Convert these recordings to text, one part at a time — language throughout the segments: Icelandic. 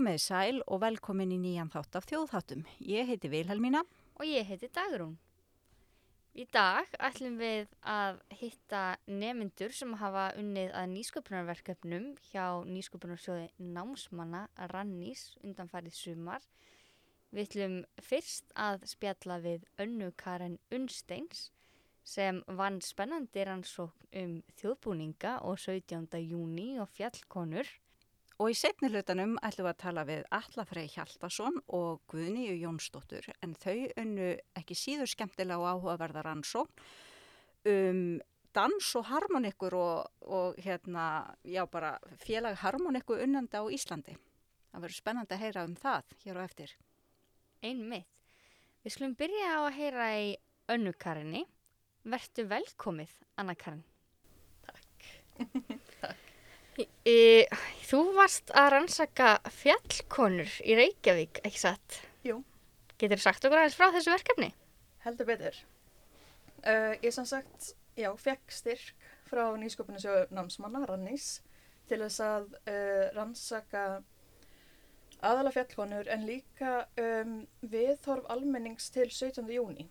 Komið sæl og velkomin í nýjan þátt af þjóðháttum. Ég heiti Vilhelmína. Og ég heiti Dagrún. Í dag ætlum við að hitta nemyndur sem hafa unnið að nýsköpunarverkefnum hjá nýsköpunarsjóði námsmanna Rannís undanfarið sumar. Við ætlum fyrst að spjalla við önnu Karen Unnsteins sem vann spennandi rannsókn um þjóðbúninga og 17. júni og fjallkonur. Og í setni hlutanum ætlum við að tala við Alla Frey Hjaltason og Guðnýju Jónsdóttur en þau unnu ekki síður skemmtilega og áhugaverða rannsókn um dans og harmonikur og, og hérna, já bara félag harmoniku unnandi á Íslandi. Það verður spennandi að heyra um það hér á eftir. Einn mitt. Við skulum byrja á að heyra í önnu Karinni. Vertu velkomið, Anna Karin. Takk. E, þú varst að rannsaka fjallkonur í Reykjavík, ekki satt? Jú. Getur þú sagt okkur aðeins frá þessu verkefni? Heldur betur. Uh, ég sem sagt, já, fekk styrk frá nýsköpunarsjóðu námsmanna, Rannís, til þess að uh, rannsaka aðala fjallkonur en líka um, viðhorf almennings til 17. júni.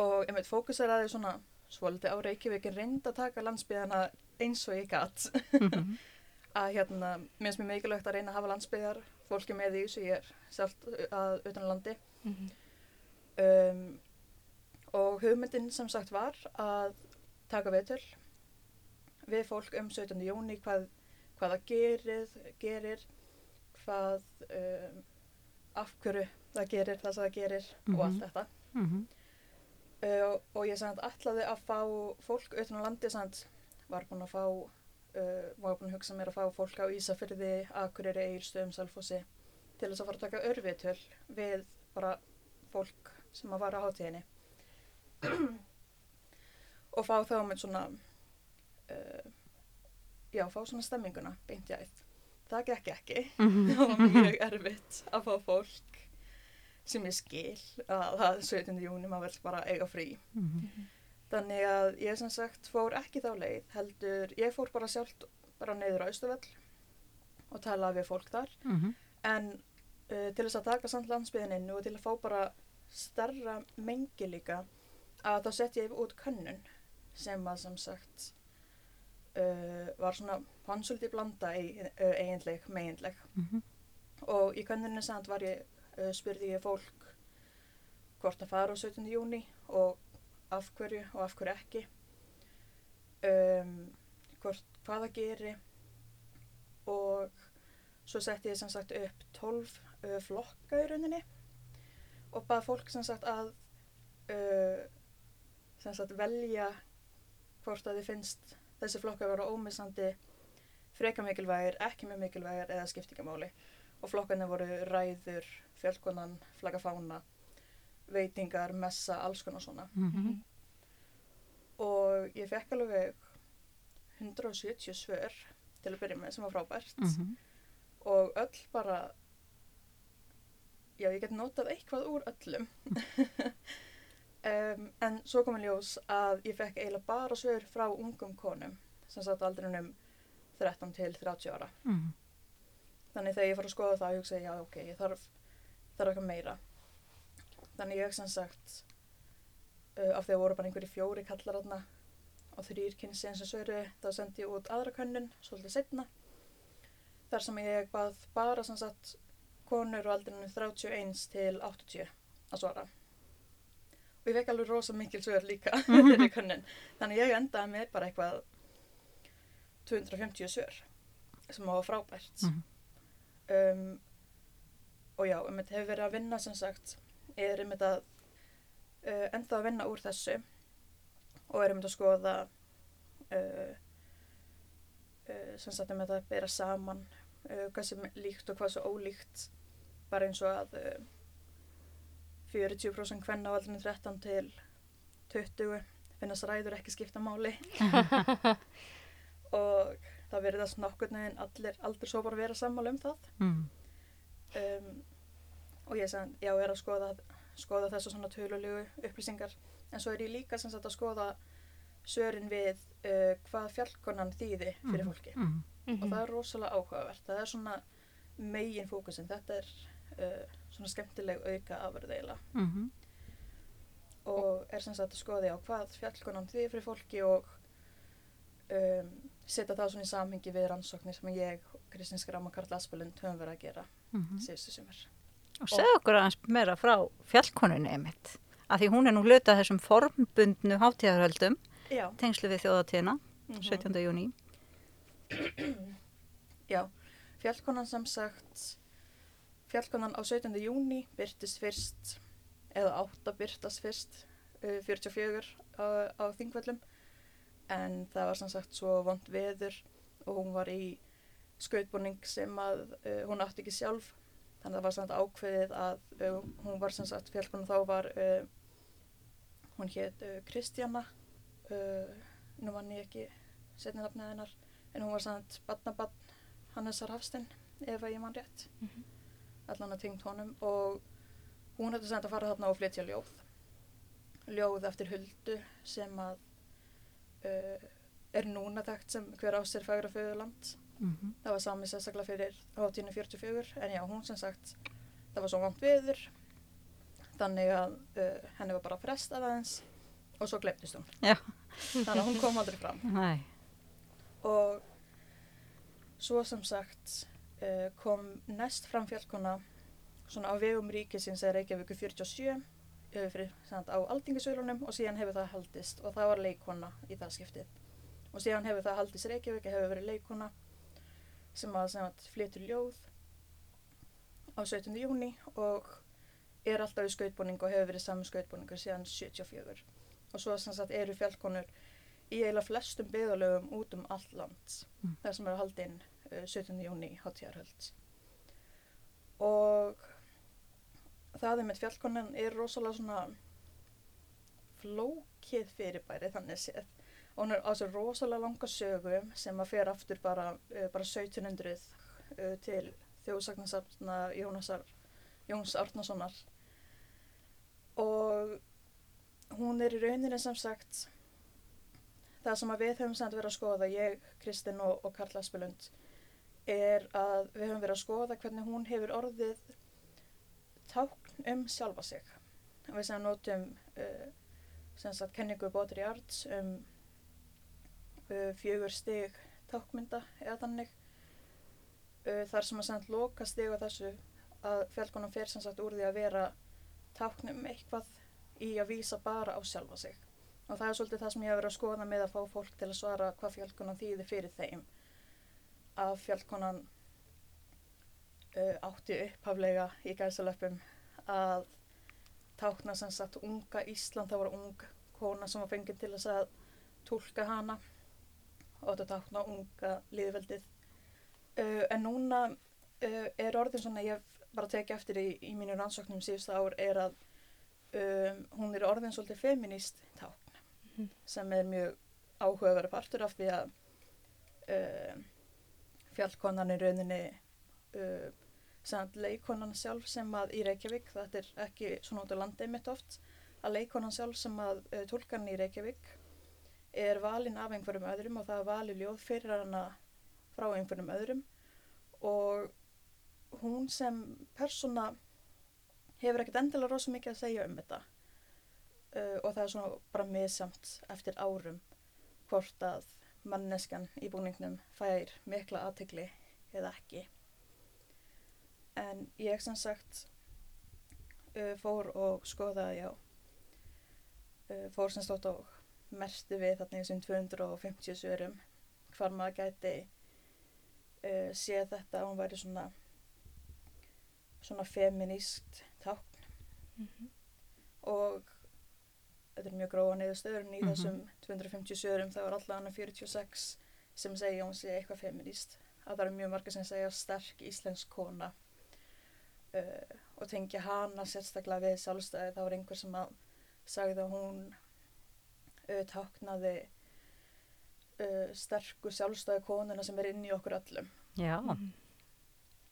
Og veit, fókus er aðeins svona svolítið á Reykjavíkin reynd að taka landsbyðana eins og ég gatt mm -hmm. að hérna, mér finnst mér mikilvægt að reyna að hafa landsbyðar fólki með því sem ég er sjálf að utan landi mm -hmm. um, og hugmyndin sem sagt var að taka viðtöl við fólk um 17. jóni hvað, hvað það gerir, gerir hvað um, af hverju það gerir það sem það gerir mm -hmm. og allt þetta uh, og ég sagði alltaf að fá fólk utan landi sagði var búin að fá uh, var búin að hugsa mér að fá fólk á Ísafyrði, Akureyri, Eirstöðum, Salfossi til þess að fara að taka örviðtöl við bara fólk sem að vara á hátíðinni og fá þá með svona uh, já, fá svona stemminguna beint jáið. Það gekk ekki það var mjög erfitt að fá fólk sem ég skil að það 17. júni maður vel bara eiga frí mm -hmm. Þannig að ég sem sagt fór ekki þá leið, heldur, ég fór bara sjálf bara neyður á Ístuvell og talaði við fólk þar. Mm -hmm. En uh, til þess að taka samt landsbyðininn og til að fá bara starra mengi líka, að þá sett ég út könnun sem að sem sagt uh, var svona hansöldi blanda uh, eiginleg, meginleg. Mm -hmm. Og í könnunni samt var ég, spurði ég fólk hvort að fara á 17. júni og af hverju og af hverju ekki. Um, hvort, hvað það geri. Og svo setti ég sem sagt upp 12 uh, flokka í rauninni og bað fólk sem sagt að uh, sem sagt velja hvort að þið finnst þessi flokka að vera ómissandi freka mikilvægir, ekki með mikilvægir eða skiptingamáli. Og flokkarnir voru ræður, fjölkonan, flagafána veitingar, messa, alls konar svona mm -hmm. og ég fekk alveg 170 svör til að byrja með sem var frábært mm -hmm. og öll bara já ég get notað eitthvað úr öllum um, en svo kom ég ljós að ég fekk eiginlega bara svör frá ungum konum sem satt aldrinum 13 til 30 ára mm -hmm. þannig þegar ég fór að skoða það ég hugsaði já ok, ég þarf þarf eitthvað meira þannig ég sem sagt uh, af því að voru bara einhverju fjóri kallar aðna og þrýr kynnsinn sem svöru þá sendi ég út aðra könnun svolítið setna þar sem ég bað bara sem sagt konur og aldrei 31 til 80 að svara. Og ég vekk alveg rosa mikil svör líka þeirri könnun þannig ég endaði með bara eitthvað 250 svör sem var frábært. Mm -hmm. um, og já, um þetta hefur verið að vinna sem sagt er um þetta uh, ennþá að vinna úr þessu og er um þetta að skoða uh, uh, sem sagt um þetta að bera saman uh, hvað sem líkt og hvað sem ólíkt bara eins og að 40% uh, hvenna á aldrei 13 til 20 finnast ræður ekki skipta máli og það verður þess nokkur neginn allir aldrei svo bara vera sammála um það mm. um, og ég sem, já, er að skoða, skoða þessu svona tölulegu upplýsingar en svo er ég líka sem sagt að skoða sörin við uh, hvað fjallkonan þýði fyrir mhm. fólki mm -hmm. og það er rosalega áhugavert það er svona megin fókusin. Þetta er uh, svona skemmtileg auka afurð eiginlega Mhm. og er sem sagt að skoði á hvað fjallkonan því fyrir fólki og um, setja það svona í samhengi við rannsóknir sem ég, Kristins Gram og Karl Aspelund höfum verið að gera Mhm. síðustu sumar. Og segðu okkur aðeins meira frá fjallkonunni einmitt. Af því hún er nú hluta þessum formbundnu hátíðarhöldum, tengslu við þjóðatíðina, mhm. 17. júni. Já, fjallkonan sem sagt, fjallkonan á 17. júni byrtist fyrst, eða átt að byrtast fyrst, uh, 44 á, á þingvöllum, en það var sem sagt svo vond veður og hún var í skautbúning sem að uh, hún átti ekki sjálf, þannig að það var sagt ákveðið að uh, hún var sem sagt, fjallkonan þá var, uh, hún hétt uh, Kristjana, nú mann ég ekki setni nafnið hennar, en hún var sagt badnabann Hannesar Hafstein, ef að ég mann rétt. Mhm. allan að tengt honum og hún hætti sagt að fara þarna og flytja ljóð. Ljóð eftir Huldu sem að er núna þekkt sem hver á sér fagra föðurland Mhm. það var sami sérstaklega fyrir hátíðinu 44 en já, hún sem sagt það var svo vant viður þannig að uh, henni var bara frestað aðeins og svo glemtist hún Já. þannig að hún kom aldrei fram Nei. og svo sem sagt uh, kom næst fram fjallkona svona á vegum ríkisins eða Reykjavíku 47 uh, fyrir, sagt, á aldingisölunum og síðan hefur það haldist og það var leikona í það skiptið og síðan hefur það haldist Reykjavík hefur verið leikona sem að, sem að flytur ljóð á 17. júni og er alltaf í skautbúning og hefur verið saman skautbúningur síðan 74 og svo sagt eru fjallkonur í eiginlega flestum byggðalögum út um allt land Mm. þar sem eru haldinn uh, 17. júni hátíðarhöld og það er með fjallkonan er rosalega svona flókið fyrirbæri þannig séð og hún er á sér rosalega langa sögu sem að fer aftur bara, uh, bara 1700 uh, til þjóðsagnarsafna Jónasar Jóns Árnasonar og hún er í rauninni sem sagt það sem við höfum samt verið að skoða, ég, Kristinn og, og Karl Aspelund, er að við höfum verið að skoða hvernig hún hefur orðið tákn um sjálfa sig. Við sem notum uh, sem sagt kenningu Bótri Arts um fjögur stig tákmynda eða þannig. Uh, þar sem að samt loka stig á þessu að fjallkonum fer sem sagt úr því að vera tákn um eitthvað í að vísa bara á sjálfa sig. Og það er svolítið það sem ég hef verið að skoða með að fá fólk til að svara hvað fjallkonan þýðir fyrir þeim. Að fjallkonan uh, átti upphaflega í gæsalöpum að tákna sem sagt unga Ísland, það var ung kona sem var fengið til þess að tólka hana og þetta tákna unga liðveldið uh, en núna uh, er orðin svona ég bara tekið eftir í, í mínu rannsóknum síðustu ár er að um, hún er orðin svolítið feminist tákn Mhm. sem er mjög áhugaverið partur af því að uh, fjallkonan í rauninni uh, samt leikonan sjálf sem að í Reykjavík, þetta er ekki svona út á landi mitt oft, að leikonan sjálf sem að uh, tólkan í Reykjavík er valin af einhverjum öðrum og það er valið ljóð fyrir hana frá einhverjum öðrum og hún sem persóna hefur ekkert endilega rosa mikið að segja um þetta uh, og það er svona bara misamt eftir árum hvort að manneskan í búningnum fær mikla aðtegli eða ekki. En ég sem sagt uh, fór og skoðaði já, uh, fór sem stótt og merti við þarna í þessum 250 sörum hvar maður gæti uh, séð þetta að hún væri svona svona feminist tákn Mhm. og þetta er mjög gróa niðurstöður en í Mhm. þessum 250 sögurum það var allavega 46 sem segja hún sé eitthvað feminist að það eru mjög margir sem segja sterk íslensk kona uh, og tengja hana sérstaklega við sjálfstæði þá var einhver sem að sagði að hún uh, táknaði uh, sterku sjálfstæði konuna sem er inn í okkur öllum Já.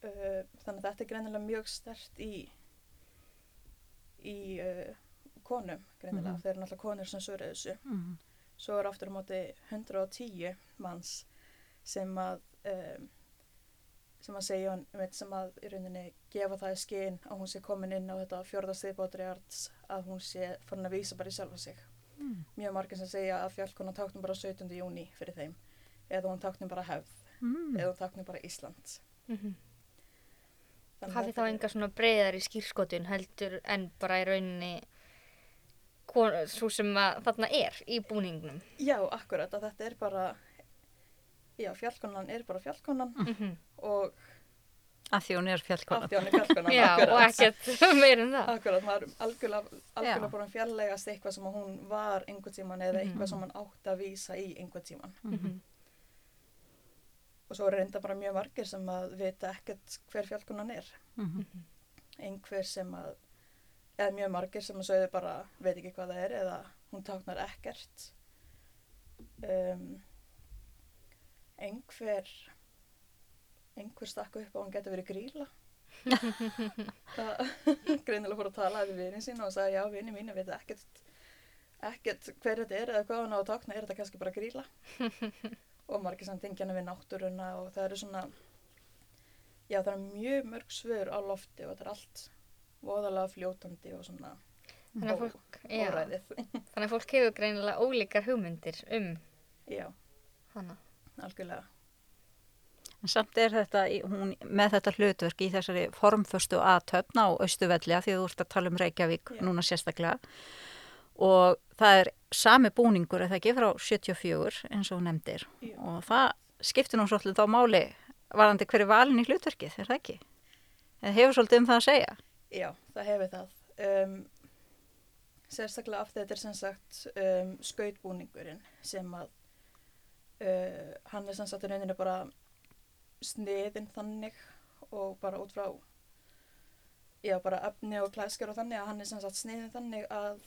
Uh, þannig að þetta er greinilega mjög stert í í konum greinilega, Mhm. þeir eru náttúrulega konur sem svöruðu þessu Mhm. svo er aftur á móti 110 manns sem að um, sem að segja hann, einmitt, sem að í rauninni gefa það í skinn að hún sé komin inn á þetta fjörða stiðbótriarts að hún sé farin að vísa bara í sjálfa sig. Mm. Mjög margir sem segja að fjallkona táknum bara 17. júni fyrir þeim eða hún táknum bara hefð Mm. eða hún táknum bara Ísland. Mm Þannig Hafi þá enga svona breyðar í skýrskotun heldur en bara í rauninni svo sem að þarna er í búningnum. Já, akkurat, að þetta er bara, já, fjallkonan er bara fjallkonan Mm og Að því hún er fjallkonan. af því hann er fjallkonan, Já, akkurat. og ekkert meir en það. Akkurat, maður er algjörlega, algjörlega að fjarlægast eitthvað sem hún var einhvern tíman eða Mhm. eitthvað sem hann átti að vísa í einhvern tíman. Mhm. Og svo er reynda bara mjög margir sem að vita ekkert hver fjallkonan er. Mhm. Einhver sem að, eða mjög margir sem að sögðu bara veit ekki hvað það er eða hún táknar ekkert. Um, einhver, einhver stakku upp á að hún getur verið gríla. greinilega fór að tala við vinið sína og sagði já, vinið mínu veit ekkert ekkert hver þetta er eða hvað hann á að tákna er þetta kannski bara gríla og margir sem tengja hana við náttúruna og það eru svona já það eru mjög mörg svör á lofti og þetta er allt voðalega fljótandi og svona Þannig að fólk, já, þannig að fólk hefur greinilega ólíkar hugmyndir um já, hana. algjörlega En samt er þetta, hún með þetta hlutverk í þessari formföstu aðtöfn á Östuvelli að því að þú ert að tala um Reykjavík Já. núna sérstaklega og það er sami búningur eða ekki frá 74 eins og þú nefndir Já. og það skiptir nú svolítið þá máli varandi hverju valin í hlutverkið, er það ekki? Eða hefur svolítið um það að segja? Já, það hefur það. Um, sérstaklega af þetta er sem sagt um, skautbúningurinn sem að uh, hann er sem sagt í rauninni bara sniðin þannig og bara út frá já, bara efni og klæskar og þannig að hann er sem sagt sniðin þannig að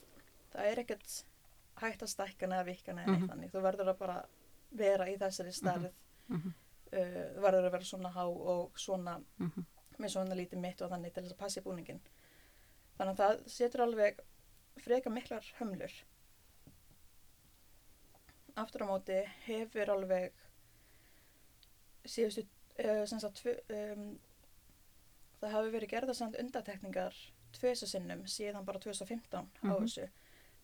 það er ekkert hægt að stækka neða vikka neða neitt Mhm. þannig. Þú verður að bara vera í þessari Mhm. uh, þú verður að vera svona há og svona Mhm. með svona lítið mitt og þannig til þess að passa í búningin. Þannig að það setur alveg freka miklar hömlur. Aftur á móti hefur alveg síðustu, sagt, tvö, um, það hafi verið gerðarsand undatekningar tvösa sinnum síðan bara 2015 á Mhm. þessu.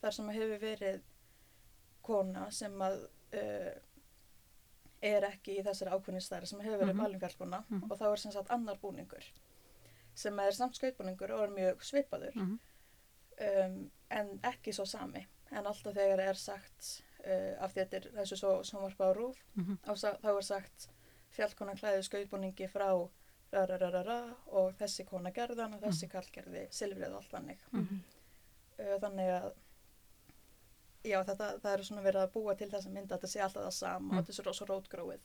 Þar sem hefur verið kona sem að uh, er ekki í þessari ákveðnistæri sem hefur verið Mhm. mm -hmm. og þá er sem sagt annar búningur sem er samt skautbúningur og er mjög svipaður Mhm. um, en ekki svo sami en alltaf þegar er sagt uh, af því að þetta er þessu svo sjónvarpa á rúf Mhm. á, sa- þá er sagt fjallkona klæði skautbúningi frá ra, ra, ra, ra, ra, og þessi kona gerðan og þessi kall gerði silfrið og allt þannig Mhm. uh, þannig að já þetta, það eru svona verið að búa til þessa mynd að þetta sé alltaf það sama Mm. og þetta er svo rosa rótgróið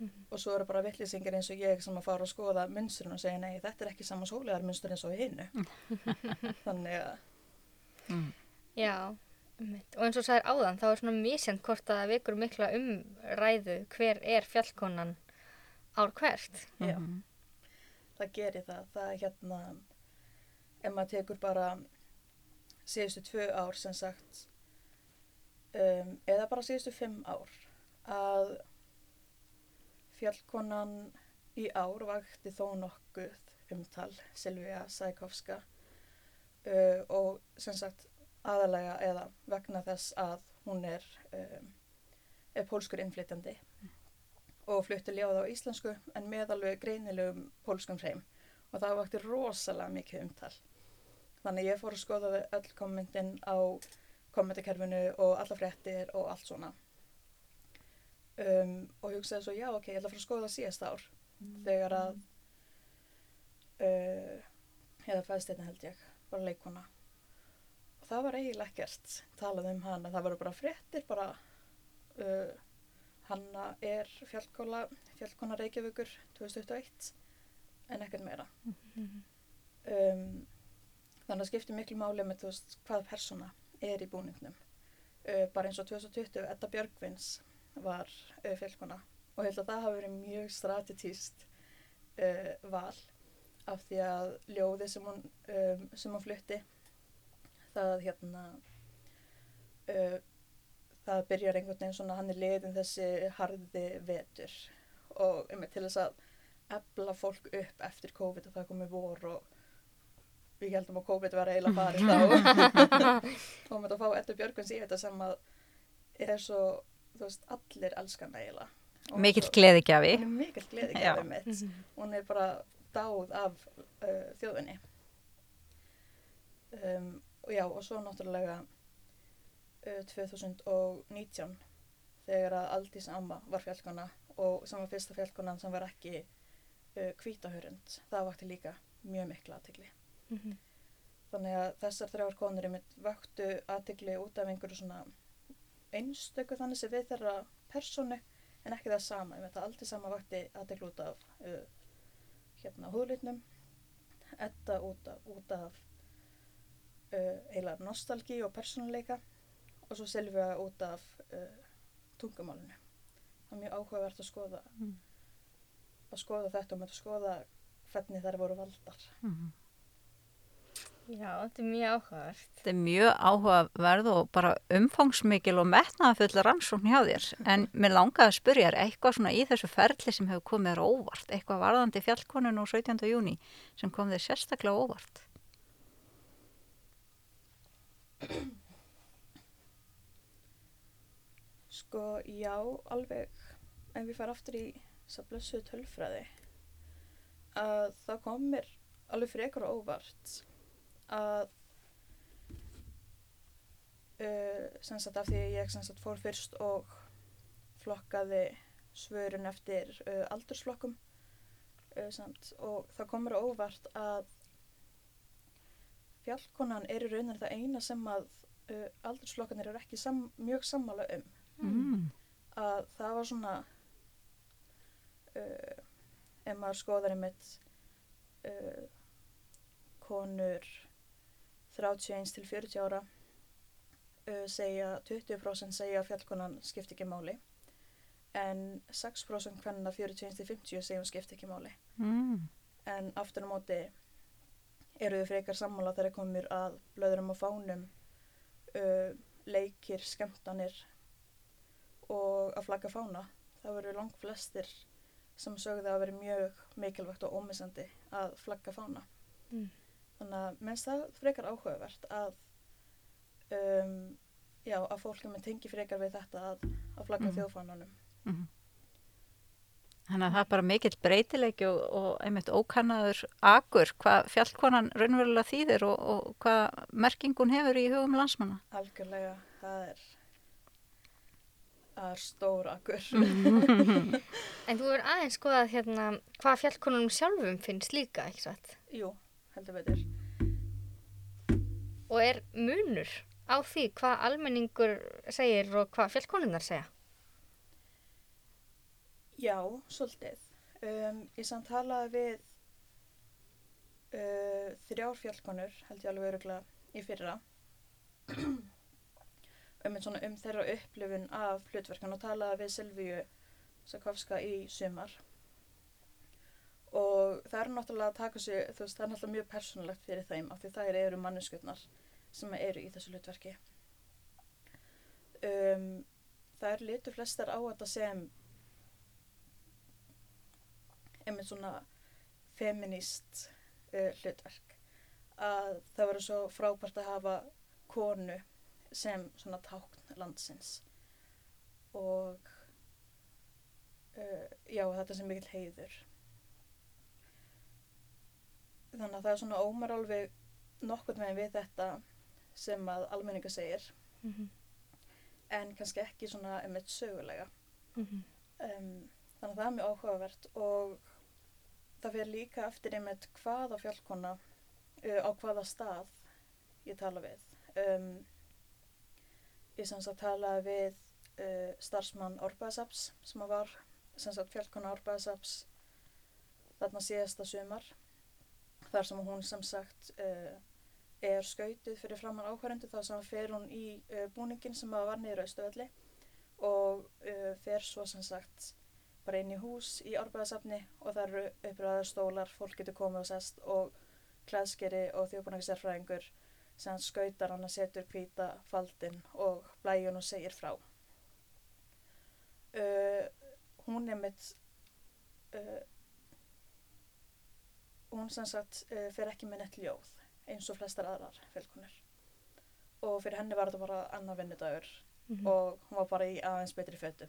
Mhm. og svo eru bara vittlýsingar eins og ég sem að fara og skoða munstrun og segja nei þetta er ekki sama sólegar munstur eins og hinnu þannig að Mhm. Já, einmitt. og eins og sagðir áðan, þá er svona misjant hvort að það vekur mikla umræðu hver er fjallkonan ár hvert. Já. Mhm. það gerir það það er hérna ef maður tekur bara síðustu tvö ár sem sagt um, eða bara síðustu fimm ár að fjallkonan í ár vakti þó nokkuð umtal Silvija Sækovska uh, og sem sagt aðalega eða vegna þess að hún er, um, er pólskur innflytjandi og flutti ljóð á íslensku en með alveg greinilegum pólskum hreim og það vakti rosalega mikið umtal. Þannig ég fór að skoða öll kommentin á kommentakerfinu og alla fréttir og allt svona. Um, og hugsaði svo, já ok, ég ætla að fara að skoða síðast ár þegar að uh, eða fæðst þetta held ég, bara leikona. Og það var eiginlega ekkert talað um hana, það voru bara fréttir, bara uh, Hanna er fjallkóla, fjallkona Reykjavíkur 2021 en ekkert meira. Um, þannig að skipti miklu máli með veist, hvað persóna er í búningnum. Uh, bara eins og 2020, Edda Björgvins var uh, fjallkona og ég held að það hafi verið mjög strategíst uh, val af því að ljóði sem hún, um, sem hún flutti það hérna uh, það byrjar einhvern veginn svona hann er liðin þessi harði vetur. Og um, til þess að ebla fólk upp eftir COVID og það komið vor og við heldum að COVID var eiginlega farið þá. Og með að fá Eddu Björgvins í þetta sem að er svo, þú veist, allir elskan eiginlega. Mikill gleðigjafi. mikill gleðigjafi mitt. Hún er bara dáð af uh, þjóðinni. Um, og já og svo náttúrulega uh, 2019 þegar að Aldís amma var fjallkona og sem var fyrsta fjallkonan sem var ekki uh, hvítahörund það vakti líka mjög mikla aðtegli þannig að þessar þrjár konur í mitt vaktu aðtegli út af einhverju svona einstöku þannig sem við þeirra personu en ekki það sama, ég veit að aldrei sama vakti aðtegli út af uh, hérna húðlutnum Edda út af, út af uh, eiginlega nostalgi og persónuleika og svo Silvia út af uh, tungumálinu það er mjög áhugavert að skoða Mm. að skoða þetta og með að skoða hvernig þær voru valdar Mhm. Já, þetta er mjög áhugavert. Þetta er mjög áhugaverð og bara umfangsmikil og metnaðafull rannsókn hjá þér. En mér langaði að spyrja þér eitthvað svona í þessu ferli sem hefur komið þér á óvart, eitthvað varðandi fjallkonun og 17. júni sem kom þér sérstaklega á óvart. Sko, já, alveg, ef við fara aftur í þess að blessuðu tölfræði, að það kom mér alveg frekar á óvart að uh, sem sagt af því ég sem sagt fór fyrst og flokkaði svörun eftir uh, aldursflokkum uh, samt, og það kom mér á óvart að fjallkonan er í rauninni það eina sem að uh, aldursflokkanir eru ekki sam, mjög sammála um Mm. að það var svona uh, ef maður skoðar einmitt uh, konur 31 til 40 ára uh, segja 20% segja að fjallkonan skipti ekki máli en 6% hvernig 41 til 50 segja hún skipti ekki máli Mm. en aftur á móti eru þau frekar sammála þegar komir að blöðurum og fánum uh, leikir, skemmtanir og að flagga fána það voru langt flestir sem sögðu að vera mjög mikilvægt og ómissandi að flagga fána Mm. þannig að minnst það frekar áhugavert að um, já, að fólk með tengi frekar við þetta að, að flagga Mhm. þjóðfánanum Mhm. Þannig að það er bara mikill breytileiki og, og einmitt ókannaður akur hvað fjallkonan raunverulega þýðir og, og hvað merkingun hefur í hugum landsmanna. algjörlega, það er það er stór akkur En þú er aðeins skoðað hérna hvað fjallkonunum sjálfum finnst líka, ekki satt? jú, heldur betur Og er munur á því hvað almenningur segir og hvað fjallkonunnar segja? Já, svolítið. Um, ég samt talaði við uh, þrjár fjallkonur, held ég alveg öruglega í fyrra, um, um þeirra upplifun af hlutverkan og talaði við Silvíu Sakovska í sumar. Og það er náttúrulega að taka sig, þú veist, það er náttúrulega mjög persónulegt fyrir þeim af því þær eru manneskjötnar sem eru í þessu hlutverki. Um, það er litur flestar á þetta sem einmitt svona feminist uh, hlutverk að það verður svo frábært að hafa konu sem svona tákn landsins. Og uh, já þetta sem mikill heiður. Þannig að það er svona ómar alveg nokkurn veginn við þetta sem að almenninga segir Mm -hmm. en kannski ekki svona einmitt sögulega. Mm um, þannig að það er mjög áhugavert og það fyrir líka eftir einmitt hvaða fjallkona uh, á hvaða stað ég tala við. Um, ég sem sagt talaði við uh, starfsmann Árbæðasaps sem var sem sagt fjallkona Árbæðasaps þarna síðasta sumar þar sem hún sem sagt uh, er skautið fyrir framann áhverjandu þá sem fer hún í uh, búningin sem var niður austuvelli og uh, fer svo sem sagt bara inn í hús í árbæðasafni og það eru uppræðar stólar, fólk getur komið og sest og klæðskeri og þjóðbúningisærfræðingur sem skautar hann að setur hvíta faldin og blæjun og segir frá. Uh, hún er mitt uh, hún sem sagt uh, fer ekki með nett ljóð eins og flestar aðrar fjölkonur og fyrir henni var þetta bara annar vinnudagur Mhm. og hún var bara í aðeins betri fötum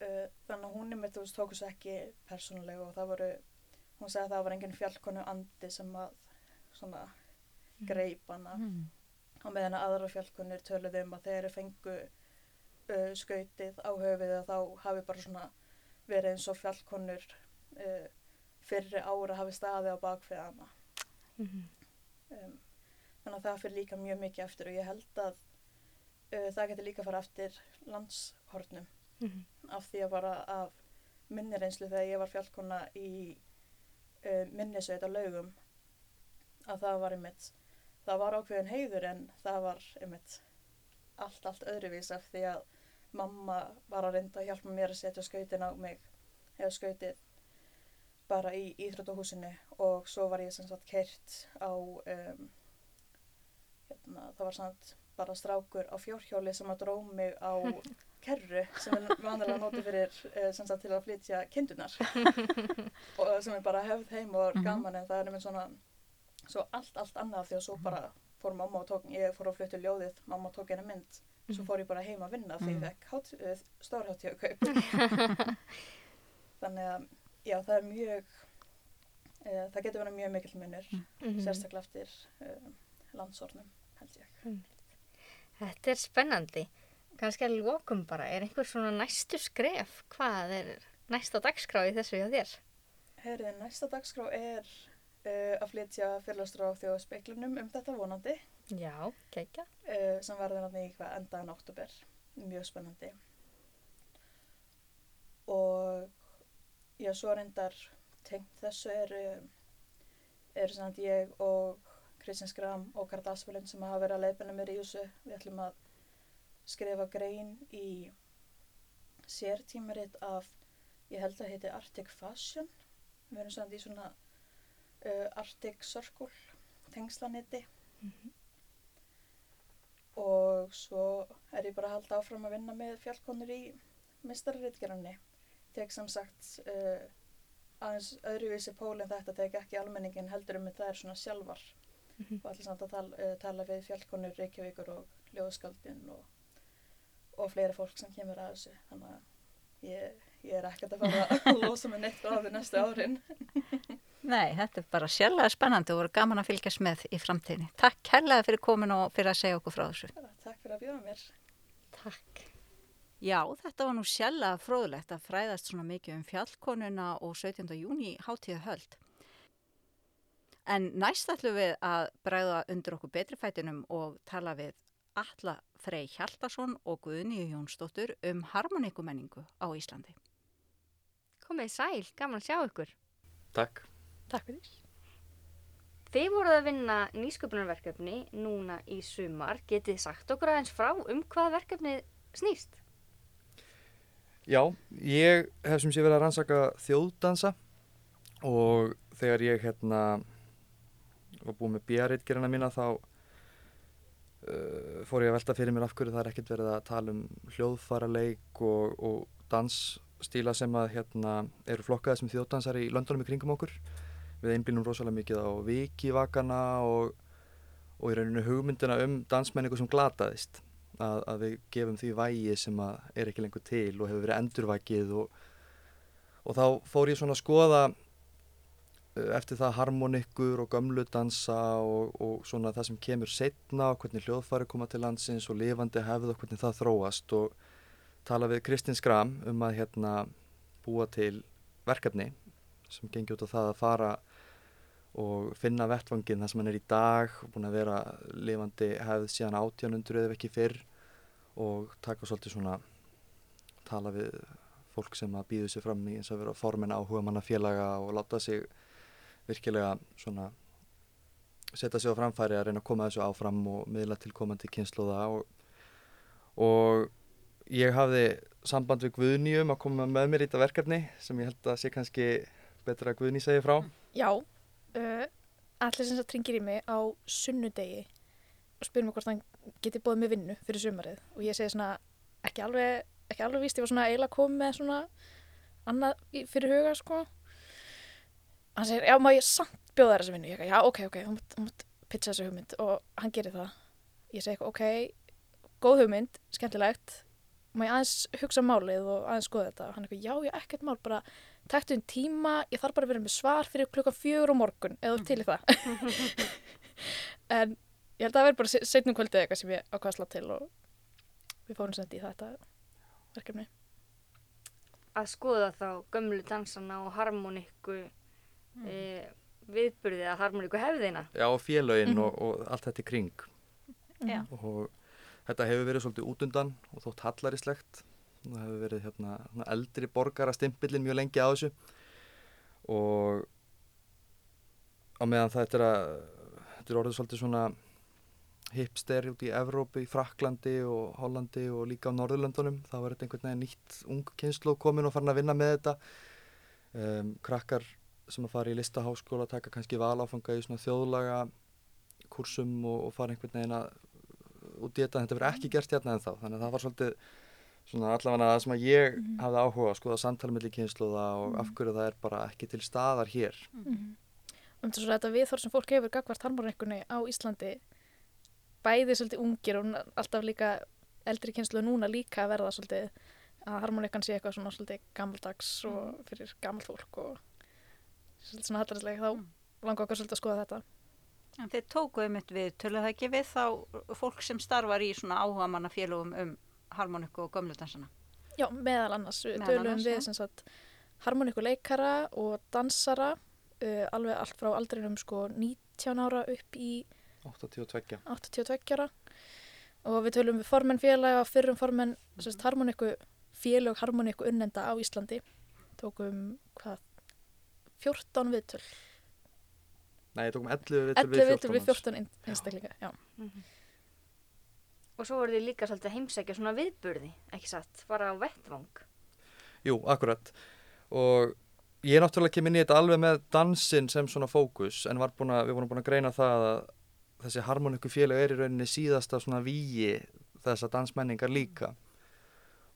uh, þannig að hún er með þú veist tóku svo ekki persónulega og það voru hún sagði að það var engin fjallkonu andi sem að svona greip hana Mm. á meðan að aðra fjallkonur töluðu um að þegar þeir fengu uh, skautið á höfuðið að þá hafi bara svona verið eins og fjallkonur uh, fyrri ára hafi staði á bakfið hana Mhm. um, þannig að það fyrir líka mjög mikið eftir og ég held að uh, það getur líka fara eftir landshornum Mhm. af því að bara af minni reynslu þegar ég var fjallkona í uh, minnisveit á laugum að það var einmitt það var ákveðin heiður en það var einmitt allt, allt öðruvís af því að mamma var að reynda að hjálpa mér að setja skautin á mig eða skautið bara í íþróttahúsinu og svo var ég sem sagt keirt á um, hérna, það var samt bara strákur á fjórhjóli sem að dró mig á kerru sem er vanlega notið fyrir uh, sem sagt til að flytja kindunar og sem er bara hefð heim og Mhm. gaman en það er einmitt svona svo allt, allt annað því að svo bara fór mamma og tók, ég fór að flytja ljóðið mamma tók henni mynd, svo fór ég bara heim að vinna því Mhm. ég fekk uh, stórháttíu kaup þannig að já það er mjög uh, það getur verið mjög mikill munur Mhm. sérstaklega eftir uh, landsornum held ég Þetta er spennandi. Kannski að lokum bara, er einhver svona næstu skref? Hvað er næsta dagskrá í þessu hjá þér? Herðin, næsta dagskrá er uh, að flytja fyrirlastur á þjóðspeiklunum um þetta vonandi. Já, kekja. uh, sem verður hann í hvað endaðan oktober mjög spennandi. Og já, svo reyndar tengt þessu er er sem sagt ég og Kristins Gram og Karl Asfjörlund sem hafa verið að leifina mér í þessu. Við ætlum að skrifa grein í sértímarit af ég held að heiti Arctic Fashion. Við erum samt í svona uh, Arctic Circle tengslanetti. Og svo er ég bara að halda áfram að vinna með fjallkonur í mistarritgerðinni tek sem sagt uh, aðeins öðruvísi pól en þetta tek ekki almenningin heldur um það er svona sjálfar. Mhm. og allir samt að tala, uh, tala við fjallkonur Reykjavíkur og Ljóðskaldin og, og fleira fólk sem kemur að þessu. Þannig að ég, ég er ekkert að fara að losa mig neitt frá því næstu árin Nei, þetta er bara sjálflega spennandi og voru gaman að fylgjast með í framtíðinni. Takk kærlega fyrir komin og fyrir að segja okkur frá þessu. Takk fyrir að bjóða mér Takk. Já, þetta var nú sjálflega fróðlegt að fræðast svona mikið um fjallkonuna og 17. júni hátíða höld. En næst ætlum við að bræða undir okkur betri fætinum og tala við Alla Frey Hjaltason og Guðni Jónsdóttur um harmonikumenningu á Íslandi. Komið sæl, gaman að sjá ykkur. Takk. Takk fyrir. Þið voruð að vinna nýsköpunarverkefni núna í sumar. Getið þið sagt okkur aðeins frá um hvað verkefnið snýst? Já, ég hef sem sé verið að rannsaka þjóðdansa og þegar ég hérna var búið með björritgerina mína þá uh, fór ég að velta fyrir mér af hverju það er ekkert verið að tala um hljóðfaraleik og, og dansstíla sem að hérna eru flokkaði sem þjóðdansar í löndunum í kringum okkur. Við einblínum rosalega mikið á vikivakana og, og í rauninu hugmyndina um dansmenningu sem glataðist. Að, að við gefum því vægi sem er ekki lengur til og hefur verið endurvækið og, og þá fór ég svona að skoða uh, eftir það harmonikur og gömlu dansa og, og svona það sem kemur setna og hvernig hljóðfæri koma til landsins og lifandi hefð og hvernig það þróast og tala við Kristinn Skram um að hérna búa til verkefni sem gengi út á það að fara og finna vettvangin það sem hann er í dag og búin að vera lifandi hefð síðan 1800 eða ekki fyrr og taka svolítið svona tala við fólk sem að býðu sér fram í eins og vera formin áhuga manna félaga og láta sig virkilega svona setja sig á framfæri að reyna að koma þessu áfram og miðla til komandi kynnslóða og, og ég hafði samband við Guðni um að koma með mér í þetta verkefni sem ég held að sé kannski betra að Guðni segi frá. Já, uh, allir sem það tringir í mig á sunnudegi og spyrir mig hvort hann geti bóðið mig vinnu fyrir sumarið og ég segi svona ekki alveg, ekki alveg víst, ég var svona eiginlega komið með svona annað fyrir huga sko hann segir, já, má ég samt bjóða þér þessa vinnu? Ég eitthvað, já, ok, ok, mátt, þú mátt pitcha þessu hugmynd og hann gerir það. Ég segi ok, góð hugmynd, skemmtilegt, má ég aðeins hugsa málið og aðeins skoða þetta? Og hann eitthvað, já, já, ekkert mál, bara taktu um tíma, ég þarf bara að vera með svar fyrir klukkan fjögur á morgun, eða til í það. en ég held að það verði bara setnum kvöldið eitthvað sem ég ákvað að slá til og við fórum sem þetta í þetta verkefni. Að skoða þá gömlu dansana og harmonikku Mm. e, viðburði að harmoníku hefðina. Já, og félögin Mhm. og, og allt þetta í kring. Já. Og þetta hefur verið svolítið útundan og þótt hallarislegt. Það hefur verið hérna, eldri borgara stimpillin mjög lengi á þessu. Og á meðan þetta er að, þetta er orðið svolítið svona hipster út í Evrópu, í Fraklandi og Hollandi og líka á Norðurlöndunum. Þá er þetta einhvern veginn nýtt ung kynslu komin og farin að vinna með þetta. Um, krakkar sem að fara í listaháskóla taka kannski valáfanga í svona þjóðlaga kursum og, og fara einhvern veginn að út í þetta, þetta verður ekki gert hérna en þá þannig að það var svolítið svona allavega það sem að ég Mhm. hafði áhuga að skoða samtali milli kynsluða og af hverju það er bara ekki til staðar hér Mm Um þess að þetta viðhorf sem fólk hefur gagvart harmonikkunni á Íslandi bæði svolítið ungir og alltaf líka eldri kynslu núna líka að verða svolítið að harmonikkan sé eitthvað svona svolítið gammaldags og fyrir gammalt fólk og svolítið svona hallarislega þá Mm. langar okkar svolítið að skoða þetta. En þeir tóku um eitt við, töluðu það ekki við þá fólk sem starfar í svona áhuga mannafélugum um harmoniku og gömludansana. Já, meðal annars, við Meðal tölum annars, við já. sem sagt harmonikkuleikara og dansara uh, alveg allt frá aldrinum sko 19 ára upp í 82 82 ára og við tölum við formenn félaga og fyrrum formenn mm harmonikku félög harmonikku unnenda á Íslandi tókum hvað 14 viðtöl Nei, ég tókum 11 viðtöl 11 við viðtöl 14 við manns. 14 ein- einstaklinga já. Og svo voru þið líka svolítið heimsækja svona viðburði, ekki satt, bara á vettvang. Jú, akkurat. Og ég náttúrulega kem inn í þetta alveg með dansinn sem svona fókus en að, við vorum búin að greina það að þessi harmonikku félag er í rauninni síðasta svona víi þessa dansmenningar líka.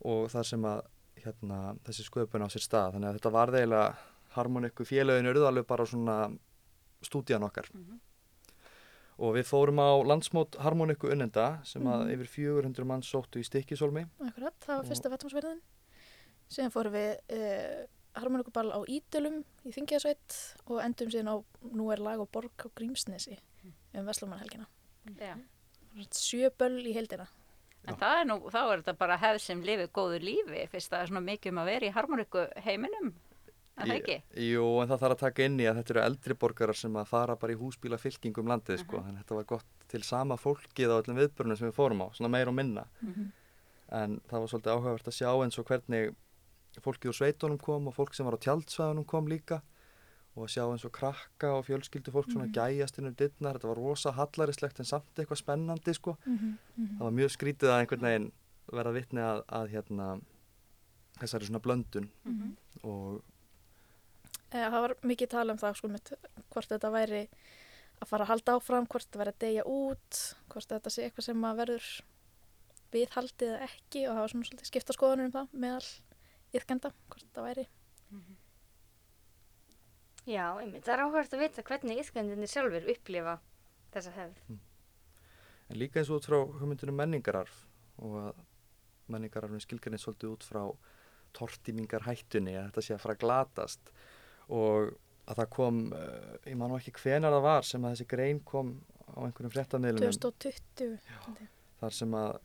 Og þar sem að hérna, þessi sköpun á sér stað. Þannig að þetta var eiginlega harmonikku félagin alveg bara svona stúdían okkar og við fórum á landsmót harmonikku unnenda sem að Mhm. yfir 400 mann sóttu í stikkisólmi Akkurat, það var fyrsta vettvangsverðin síðan fórum við uh, harmonikuball á Ídölum í Þingjasveit og endum síðan á Nú er lag og borg á Grímsnesi um Vestlumannhelgina Já. sjö böll í heildina. En það er nú, þá er þetta bara hefð sem lifið góðu lífi, fyrst það er svona mikið um að vera í harmoniku heiminum, það ekki? Jú, en það þarf að taka inn í að þetta eru eldri borgarar sem að fara bara í húsbíla fylkingum landið, sko, þannig að þetta var gott til sama fólkið á öllum viðbörnum sem við fórum á, svona meir og minna. En það var svolítið áhugavert að sjá eins og hvernig fólkið úr sveitunum kom og fólk sem var á tjaldsvæðunum kom líka. Og að sjá eins og krakka og fjölskyldu fólk svona gæjast inn um dittnar, þetta var rosa hallarislegt en samt eitthvað spennandi, sko. Það var mjög skrítið að einhvern veginn verða vitni að, að hérna, þessari svona blöndun. Og Eh, það var mikið tala um það sko, mitt, hvort þetta væri að fara að halda áfram, hvort þetta væri að deyja út, hvort þetta sé eitthvað sem að verður viðhaldið eða ekki og það var svona svolítið skipta skoðanur um það meðal yðkenda, hvort þetta væri. Já, einmitt, það er áhverst að vita hvernig yðkendinni sjálfur upplifa þessa hefð. En líka eins og út frá hugmyndunum menningararf og að menningararfin skilgarnir svolítið út frá tortímingar hættunni að þetta sé að fara að glatast og að það kom, uh, ég man ekki hvenar það var sem að þessi grein kom á einhverjum fréttamiðlunum 2020. þar sem að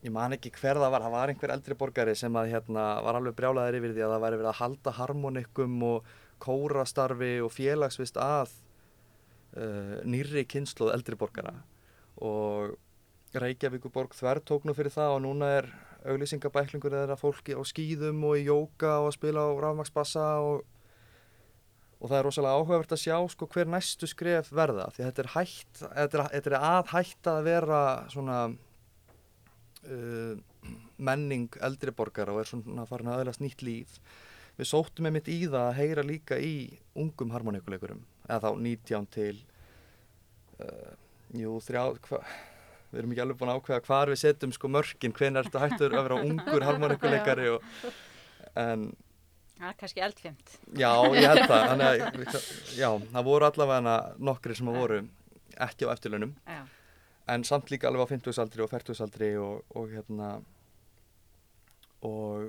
ég man ekki hver það var, það var einhver eldri borgari sem að hérna var alveg brjálaðir yfir því að það væri verið að halda harmonikum og kórastarfi og félagsvist að uh, nýrri kynsluð eldri borgara og Reykjavíkuborg þver tók nú fyrir það og núna er auglýsingabæklingur eða fólki á skýðum og í jóka og að spila á rafmaksbassa og, og það er rosalega áhugavert að sjá sko hver næstu skref verða því þetta er hætt, þetta er, þetta er að hætta að vera svona uh, menning eldri borgara og er svona farin að öðlast nýtt líf. Við sóttum með mitt í það að heyra líka í ungum harmoníkuleikurum eða þá 19 til uh, jú, þrjá hva, við erum ekki alveg búin að ákveða hvar við setjum sko mörkin, hven er þetta hættur að vera ungur harmoníkuleikari og, en Það er kannski eldfimt. Já, ég held það. Þannig að, já, það voru allavega nokkri sem að voru ekki á eftirlaunum. Já. En samt líka alveg á 50-saldri og 40-saldri og, og hérna, og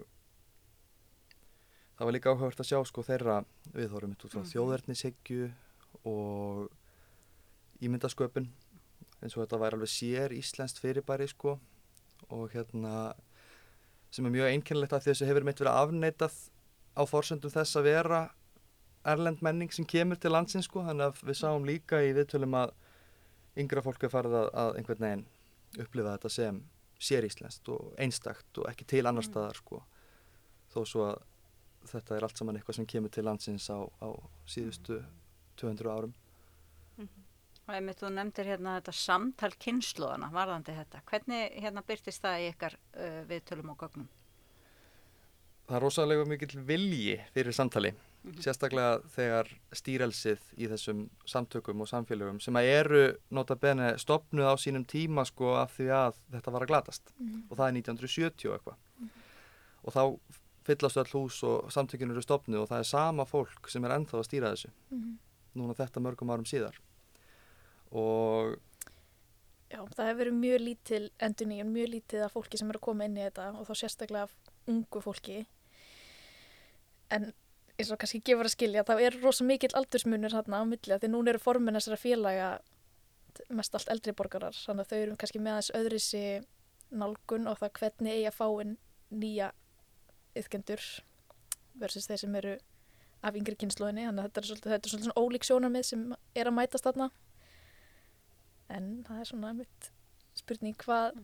það var líka áhugavert að sjá sko þeirra viðhórum út frá Mhm. þjóðverðnishyggju og ímyndasköpun eins og þetta væri alveg sér íslenskt fyrirbæri sko og hérna sem er mjög einkennilegt af því að þessu hefur meitt verið afneitað á forsöndum þess að vera erlend menning sem kemur til landsins sko. Þannig að við sáum líka í viðtölum að yngra fólk er farið að, að einhvern veginn upplifa þetta sem sér íslenskt og einstakt og ekki til annar staðar sko. Þó svo að þetta er allt saman eitthvað sem kemur til landsins á, á síðustu 200 árum. Og einmitt þú nefndir hérna þetta samtal kynnslóðana varðandi þetta. Hvernig hérna byrtist það í ykkar uh, viðtölum og gögnum? Það er rosalega mikill vilji fyrir samtali sérstaklega þegar stýrelsið í þessum samtökum og samfélögum sem að eru nota bene stopnuð á sínum tíma sko af því að þetta var að glatast. Og það er 1970 og eitthvað. Og þá fyllast öll hús og samtökinu eru stopnuð og það er sama fólk sem er ennþá að stýra þessu núna þetta mörgum árum síðar. Og Já, það hefur verið mjög lítil enduníun, mjög lítið af fólki sem eru að koma inn í þetta og þá sérstaklega af ungu fólki. En eins og kannski gefur að skilja, þá er rosa mikill aldursmunur hérna á milli því núna eru formin þessara félaga mest allt eldri borgarar, þannig að þau eru kannski með aðeins öðrisi nálgun og það hvernig eigi að fá inn nýja yðkendur versus þeir sem eru af yngri kynnslóðinni, þannig að þetta er svolítið, þetta er svolítið svona ólík sjónarmið sem er að mætast þarna. En það er svona mitt spurning hvað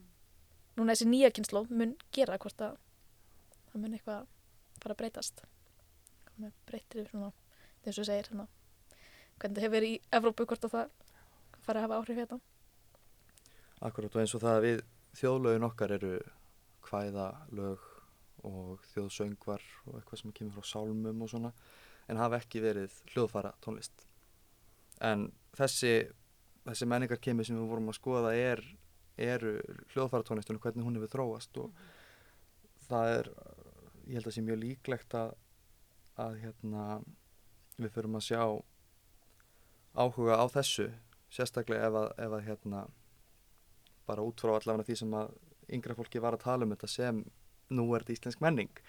núna þessi nýja kynnsló mun gera hvort að það mun eitthvað fara að breytast. Með breytir svona eins og segir hérna, hvernig það hefur verið í Evrópu hvort að það fara að hafa áhrif hérna? Akkurat og eins og það að við þjóðlögin okkar eru hvæða lög og þjóðsöngvar og eitthvað sem kemur frá sálmum og svona en hafa ekki verið hljóðfara tónlist. En þessi þessi menningarkemi sem við vorum að skoða er, eru hljóðfara tónlistunum hvernig hún hefur þróast og það er ég held að sé mjög líklegt að, að hérna, við förum að sjá áhuga á þessu sérstaklega ef að, ef að hérna, bara út frá allavega því sem að yngra fólki var að tala um þetta sem nú er þetta íslensk menning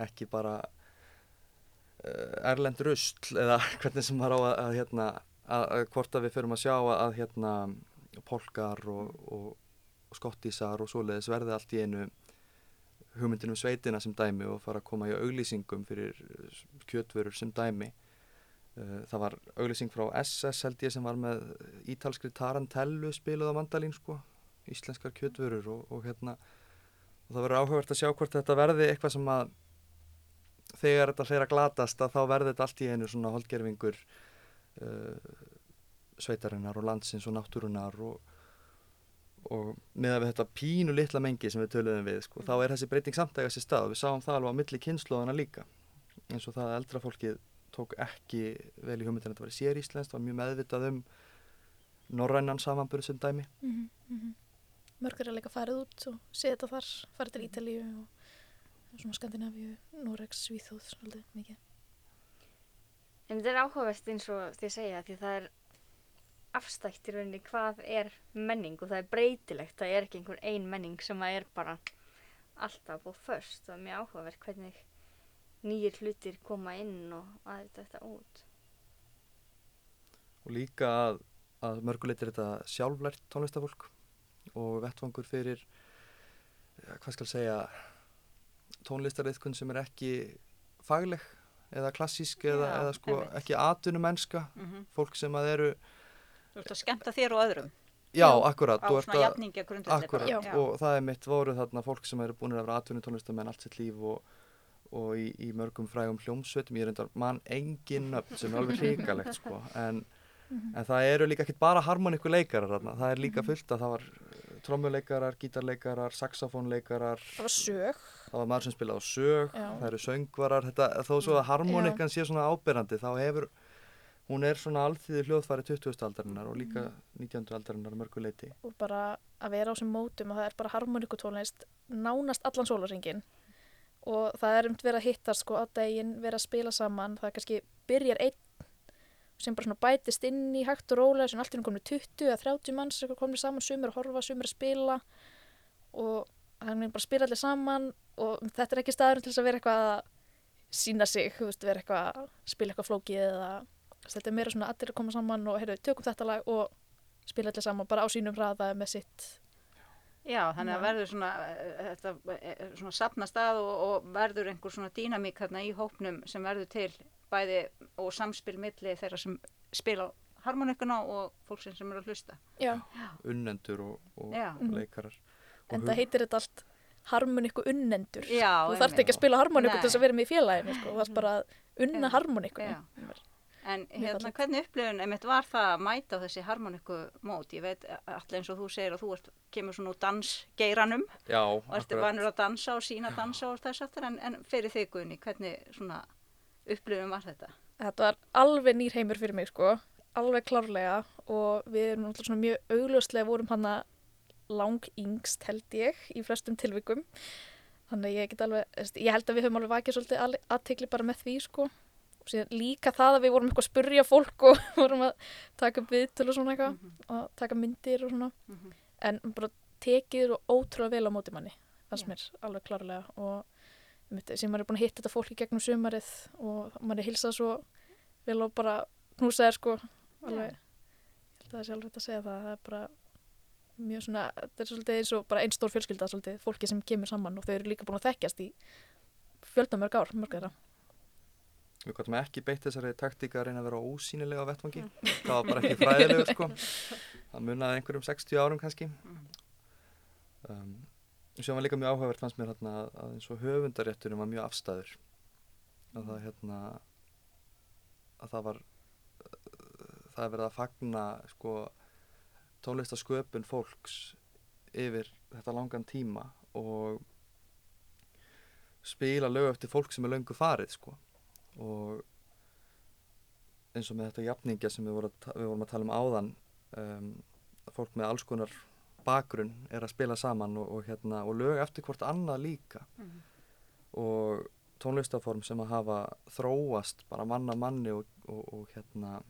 ekki bara uh, erlend rusl eða hvernig sem var á að, að, hérna, að, að hvort að við förum að sjá að, að hérna, polkar og, og, og skottísar og svoleiðis verði allt í einu hugmyndin um sveitina sem dæmi og fara að koma í auglýsingum fyrir kjötvörur sem dæmi. Uh, það var auglýsing frá SS held ég sem var með ítalskri tarantellu spiluð á mandalín sko íslenskar kjötvörur og, og hérna. Og það verður áhugavert að sjá hvort þetta verði eitthvað sem að þegar þetta að glatast að þá verði þetta allt í einu svona holdgerfingur uh, sveitarinnar og landsins og náttúrunar og, og með að við þetta pínu litla mengi sem við töluðum við sko, þá er þessi breyting samtægast í stað og við sáum það alveg á milli kynnslóðana líka eins og það að eldra fólkið tók ekki vel í hugmyndin að þetta var sér íslenskt, var mjög meðvitað um norrænan samanburð sem dæmi mm -hmm. Mörgur er líka farið út og séð þetta þar, farið til Ítalíu og svona Skandinavíu, Noregs, Svíþóð, svolítið mikið. En þetta er áhugavert eins og þið segja því það er afstækt í rauninni hvað er menning og það er breytilegt, það er ekki einhver ein menning sem er bara alltaf og först og mjög áhugavert hvernig nýjir hlutir koma inn og að þetta út. og líka að, að mörguleit er þetta sjálflært tónlistafólk og vettvangur fyrir hvað skal segja tónlistariðkun sem er ekki fagleg eða klassísk eða, eða sko ekki atvinnumennska. Mm fólk sem að eru Þú ert að skemmta þér og öðrum já, akkurat, á svona að jafningja grundvelli. akkurat Já. og það er mitt voru þarna fólk sem eru búin að vera atvinnutónlistamenn allt sitt líf og, og í, í mörgum frægum hljómsveitum ég er reyndar mann engin nöfn sem er alveg hrikalegt sko en, en það eru líka ekkit bara harmoníku leikarar þarna, það er líka fullt að það var trommuleikarar, gítarleikarar, saxofónleikarar Það var sög. það var maður sem spilaði á sög, Já. það eru söngvarar þetta, þó svo að harmoníkan sé svona ábyrrandi þá hefur, hún er svona alþýði hljóðfæri 20. aldarinnar og líka 19. aldarinnar að mörgu leiti og bara að vera á þessum mótum og það er bara harmoníkutónlist nánast allan sólarsingin og það er um verið að hittast sko á daginn, verið að spila saman það kannski byrjar einn sem bara svona bætist inn í hægt og rólega sem allt er komin 20 eða 30 manns komin saman, sumir að horfa, sumir að spila og þannig bara spila allir saman og þetta er ekki staður til þess að vera eitthvað að sína sig, veist, vera eitthvað að spila eitthvað flókið eða þetta er meira svona allir að koma saman og heyrðu, tökum þetta lag og spila allir saman bara á sínum hraða með sitt. Já, þannig að verður svona, eh, þetta, eh, svona sapna stað og, og verður einhver svona dýnamík þarna í hópnum sem verður til bæði og samspil milli þeirra sem spila harmonikuna og fólksinn sem eru að hlusta. Já, unnendur og, og Já. Mhm. leikarar. Og en það heitir þetta allt harmoniku unnendur. Já, þú þarft ekki að spila harmoniku til þess að vera með í félaginu sko. þú þarft bara að unna Já. En hérna, hvernig upplifun einmitt var það að mæta þessi harmoniku mót? Ég veit allir eins og þú segir að þú ert, kemur svona úr dansgeiranum. Já, og ert vanur að dansa og sína dansa og þess aftur en, en fyrir þig Guðni, hvernig svona upplifun var þetta? þetta var alveg nýr heimur fyrir mig sko. alveg klárlega. Og við erum náttúrulega svona mjög augljóslega vorum hann lang yngst held ég í flestum tilvikum. Þannig að ég get alveg, ég held að við höfum alveg vakið svolítið aðtekli bara með því sko síðan líka það að við vorum eitthvað að spurja fólk og vorum að taka viðtölu og svona eitthvað Mhm, og taka myndir og svona. Mhm. en bara tekið og ótrúlega vel á móti manni fannst Já. mér alveg klárlega. Og sem maður er búin að hitta þetta fólk í gegnum sumarið og maður er hilsað svo vel og bara knúsaðir sko. Alveg, ég held að það alveg hægt að segja það. Það er bara mjög svona þetta er svolítið eins og bara einn stór fjölskylda svolítið, fólki sem kemur saman og þau eru líka búin að þekkjast í fjöldamörg ár, mörg þeirra Við gáttum ekki beitt þessari taktíka að reyna að vera ósýnilega á vettvangi. Það var bara ekki fræðilegur, sko. Það munaði einhverjum 60 árum kannski. Um, sem var líka mjög áhugavert fannst mér hérna að, eins og höfundarétturinn var mjög afstæður. Að það hérna, að það var, það er verið að fagna, sko, tónlistasköpun fólks yfir þetta langan tíma og spila lög eftir fólk sem er löngu farið, sko og eins og með þetta jafningja sem við vorum við vorum að tala um áðan um, fólk með alls konar bakgrunn er að spila saman og, og, hérna, og lög eftir hvort annað líka Mhm. og tónlistaform sem að hafa þróast bara mann af manni og, og, og hérna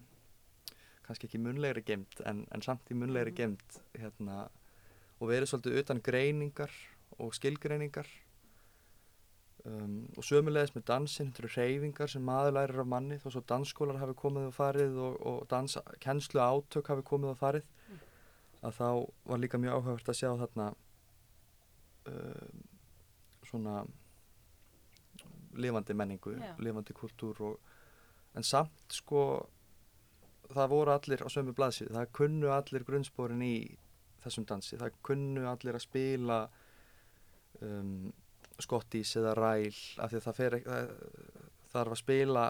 kannski ekki munlegri gemt en, en samt í munlegri Mhm. gemt hérna, og verið svolítið utan greiningar og skilgreiningar um, og sömulegis með dansinn, þetta eru reyfingar sem maður lærir af manni þó svo dansskólar hafi komið og farið og, og danskennslu átök hafi komið og farið að þá var líka mjög áhugavert að sjá þarna um, svona lifandi menningu, Já. lifandi kultúr og, en samt sko það voru allir á sömu blaðsíðu, það kunnu allir grunnspórin í þessum dansi, það kunnu allir að spila um, skottís eða ræl af því að það fer það þarf að spila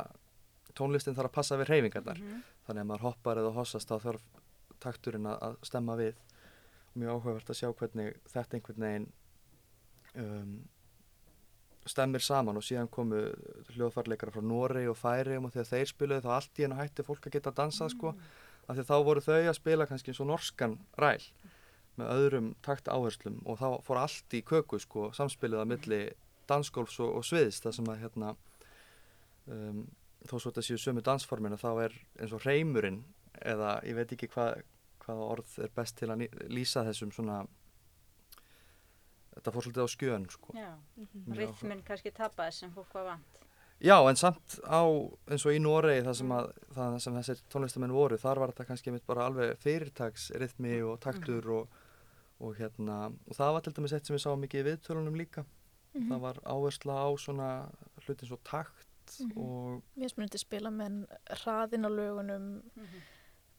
tónlistin þarf að passa við hreyfingarnar. Mhm. þannig að maður hoppar eða hossast þá þarf takturinn að, að stemma við. Mjög áhugavert að sjá hvernig þetta einhvern veginn um, stemmir saman og síðan komu hljóðfarleikara frá Noregi og Færium og þegar þeir spiluðu þá allt í hennu hætti fólk að geta dansað sko. Af því að þá voru þau að spila kannski eins og norskan ræl með öðrum takt áherslum og þá fór allt í köku sko samspilið að milli dansgólfs og, og sviðs það sem að hérna um, þó svo þetta séu sömu dansformina þá er eins og reymurinn eða ég veit ekki hvað hvaða orð er best til að lýsa þessum svona þetta fór svolítið á skjön sko. Já, Mhm. Mjög rithminn kannski tapaði sem fólk var vant. Já, en samt á eins og í Noregi það sem, að, það sem þessir tónlistamenn voru þar var þetta kannski einmitt bara alveg fyrirtags rithmi og taktur og, og hérna og það var til dæmis eitt sem við sáum mikið í viðtölunum líka Mhm. það var áhersla á svona hlutin svo takt Mhm. og Mér mér myndi spila með hraðin á lögunum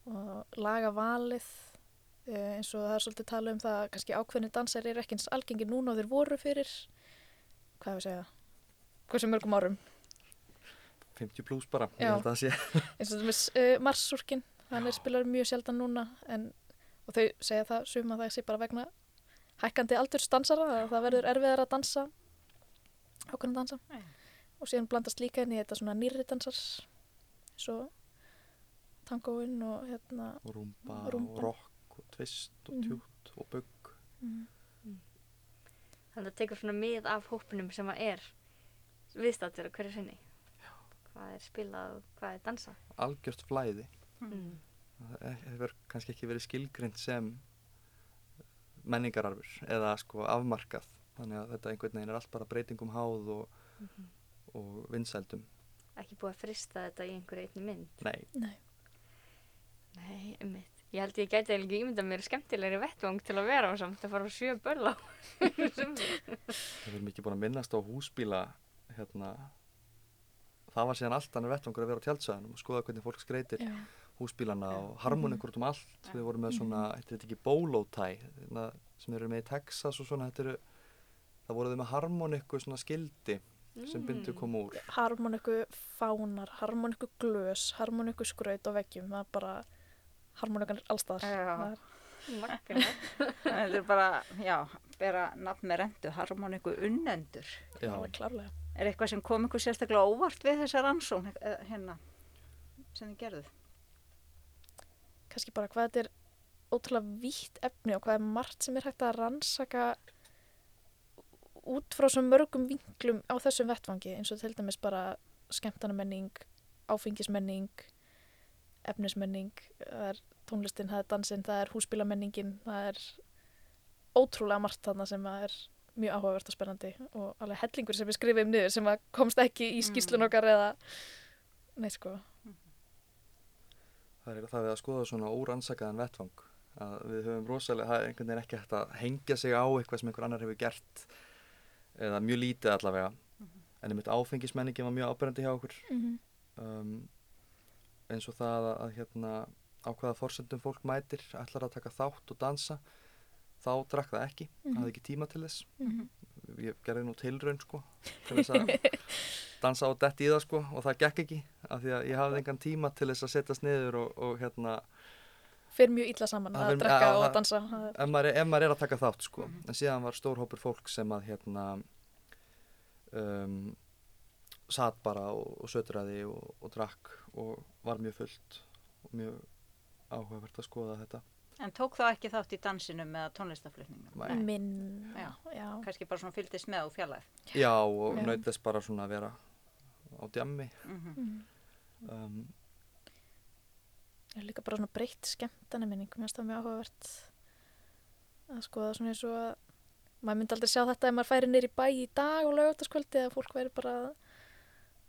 og laga valið eh, eins og það er svolítið tala um það að kannski ákveðni dansar eru ekki eins algengi núna og þeir voru fyrir hvað hefur segja hversu mörgum árum 50 pluss bara, ég Já. held að það sé eins og þetta með uh, Marsúrkin hann er spilar mjög sjaldan núna en, og þau segja það suma það sé bara vegna hækkandi aldursdansara að það verður erfiðar að dansa ákveðin dansa Já. og síðan blandast líka inn í þetta svona nýrri dansar svo tangóin og hérna og rúmba, Rúmba. og rock og twist og Mhm. tjút og bugg mm, Þannig að það tekur svona mið af hópnum sem að er viðstáttur á hverju sinni. Hvað er spilað og hvað er dansað. algjört flæði Mm. Það hefur kannski ekki verið skilgrind sem menningararfur eða sko afmarkað þannig að þetta einhvern veginn er allt bara breytingum háð og, Mhm. og vinsældum Ekki búið að frista þetta í einhverju einni mynd. nei, Nei. Nei, einmitt. Ég held ég gæti eiginlega ekki ímynda mér skemmtilegri vettvang til að vera á samt að fara á sjö börla. við erum ekki búin að minnast á húsbíla hérna það var síðan allt annar vettvangur að vera á tjaldsæðanum og skoða hvernig fólk skreitir Já. Húsbílana og harmonikur út um allt við vorum með svona, þetta er ekki bólótæ hérna, sem eru með í Texas og svona þetta eru, það voru þau með harmoniku svona skildi sem bindu kom úr Harmoniku fánar, harmoniku glös, harmoniku skraut á veggjum. Það er bara, harmonikan er allstaðar. Það er- er bara, já, bera nafn með rendu, harmoniku unnendur. Já. Er eitthvað sem kom ykkur sérstaklega óvart við þessa rannsón hérna sem þið gerðuð? Kannski bara hvað þetta er ótrúlega vítt efni og hvað er margt sem er hægt að rannsaka út frá svo mörgum vinklum á þessum vettvangi eins og til dæmis bara skemmtanamenning, áfengismenning, efnismenning, það er tónlistin, það er dansinn, það er húsbílamenningin, það er ótrúlega margt þarna sem er mjög áhugavert og spennandi og alveg hellingur sem við skrifum niður sem komst ekki í skýslun okkar eða neitt sko. Það er það við að skoða svona órannsakaðan vettvang að við höfum rosalega, það er einhvern veginn ekki hægt að hengja sig á eitthvað sem einhver annar hefur gert eða mjög lítið allavega en einmitt áfengismenningin var mjög ábærandi hjá okkur Mm -hmm. um, eins og það að, að hérna, á hvaða forsendum fólk mætir ætlar að taka þátt og dansa þá drakk það ekki, Mhm. hafði ekki tíma til þess Mhm. Ég gerði nú tilraun sko til þess að dansa á detti í það sko og það gekk ekki af því að ég hafði engan tíma til þess að setjast niður og, og hérna Fer mjög illa saman að fer- drekka já, og dansa. Ef maður, er, ef maður er að taka þátt sko en síðan var stór hópur fólk sem að hérna um, satt bara og, og sötraði og, og drakk og var mjög fullt og mjög áhugavert að skoða þetta En tók þá ekki þátt í dansinum eða tónlistaflutningum? Nei. Minn, Já. já. Kannski bara svona fylgdist með og fjarlæð. já og Já. naut þess bara svona að vera á djammi Mm Mm. um, er líka bara svona breytt skemmtana minning, mér finnst það mjög áhugavert að skoða svona eins og að maður myndi aldrei sjá þetta ef maður færi í bæ í dag og laugataskvöldi að fólk væri bara að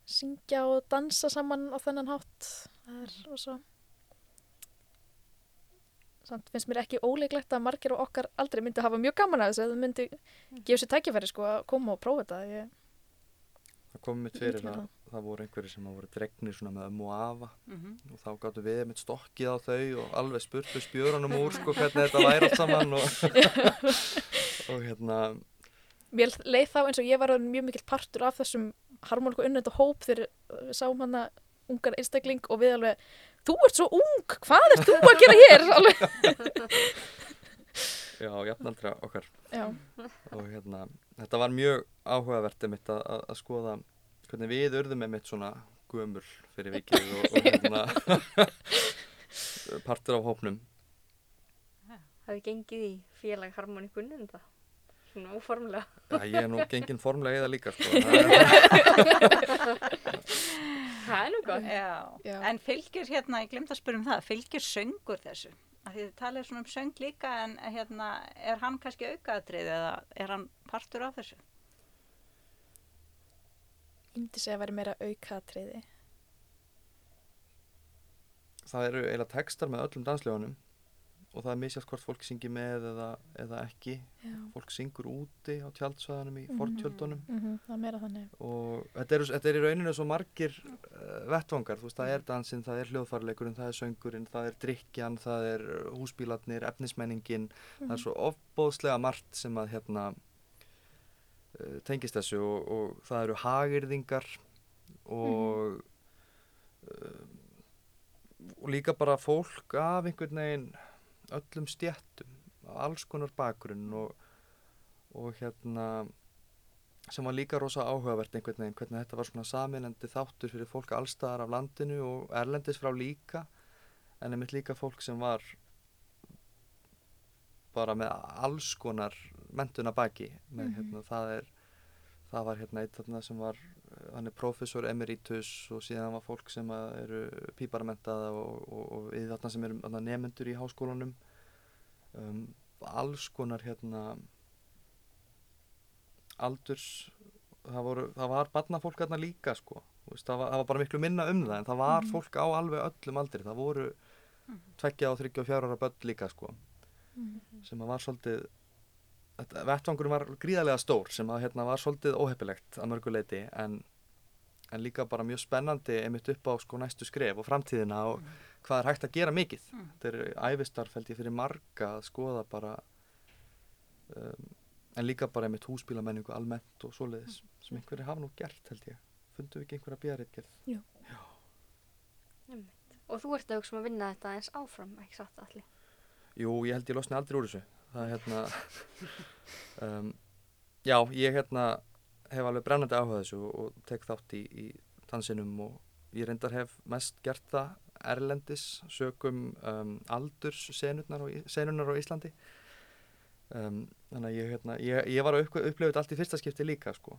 syngja og dansa saman á þennan hátt. Það er rosa... Samt finnst mér ekki óleiklegt að margir og okkar aldrei myndi hafa mjög gaman að þessu það myndi gefa sér tækifæri sko að koma og prófa þetta. Ég, það kom mitt fyrir að það voru einhverjir sem að voru dregnir svona með ömmu og afa -hmm. og þá gáttu við mitt stokkið á þau og alveg spurt við spjörunum úr sko hvernig þetta væri allt saman og, og hérna mér leið þá eins og ég var mjög mikill partur af þessum harmoniku unnenda hóp þegar við sáum hana ungar einstakling og við alveg, þú ert svo ung, hvað ert þú að gera hér? Alveg. já, jafnaldra okkar Já, og hérna, þetta var mjög áhugavert einmitt að, að, að skoða hvernig við urðum einmitt svona gömul fyrir vikið og, og hérna partur af hópnum Hafið gengið í félag harmoníkunni en það? Svona óformlega. Já, ég er nú gengin formlega það líka sko. Það er- er nú gott. Já. Já. En fylgjur hérna, ég glemt að spyrja um það, fylgjur söngur þessu? Af því þið talið svona um söng líka en hérna, er hann kannski aukaðatrið eða er hann partur af þessu? myndi segja að væri meira aukatriði. það eru eiginlega textar með öllum dansljónum og það er misjast hvort fólk syngi með eða, eða ekki Já. fólk syngur úti á tjaldsvæðanum í Mhm. fortjöldunum Mm það er meira þannig. og þetta er, þetta er í rauninu svo margir uh, vettvangar, veist, það er dansinn, það er hljóðfærleikurinn, það er söngurinn, það er drikkjan, það er uh, húsbílarnir, efnismenningin, það er svo ofbóðslega margt sem að hérna uh, tengist þessu og, og það eru hagirðingar og uh, og líka bara fólk af einhvern veginn öllum stjettum, alls konar bakgrunn og, og hérna sem var líka rosa áhugavert einhvern veginn hvernig þetta var svona saminlendi þáttur fyrir fólk allstaðar af landinu og erlendis frá líka en einmitt líka fólk sem var bara með alls konar mentuna baki með, Mhm. hérna, það er það var hérna eitt þarna sem var, hann er professor emeritus og síðan var fólk sem eru píparamentaða og, við þarna sem erum nefnendur í háskólanum um, alls konar hérna aldurs það, voru, það var barnafólk þarna líka sko. Veist, það, var, það var bara miklu minna um það en það var fólk á alveg öllum aldri. Það voru tveggja og þryggja og fjár ára börn líka sko sem að var svolítið vettvangurinn var gríðarlega stór sem að hérna var svolítið óheppilegt að mörgu leiti en, en líka bara mjög spennandi einmitt upp á sko næstu skref og framtíðina og hvað er hægt að gera mikið. Þetta er æfistarf held ég fyrir marga að skoða bara um, en líka bara einmitt húsbílamenningu almennt og svoleiðis sem einhverjir hafa nú gert held ég. Fundu við ekki einhverja bíðaritgerð Og þú ert að hugsa um að vinna þetta eins áfram, ekki satt allir? Jú, ég held ég losni aldrei úr þessu. Það er hérna, um, já, ég hérna hef alveg brennandi áhuga þessu og, og tek þátt í, í dansinum og ég reyndar hef mest gert það erlendis, sögum um, aldurs senurnar Í- senurnar á Íslandi. Um, þannig að ég, hérna, ég, ég var að upp, upplifa þetta allt í fyrsta skipti líka, sko.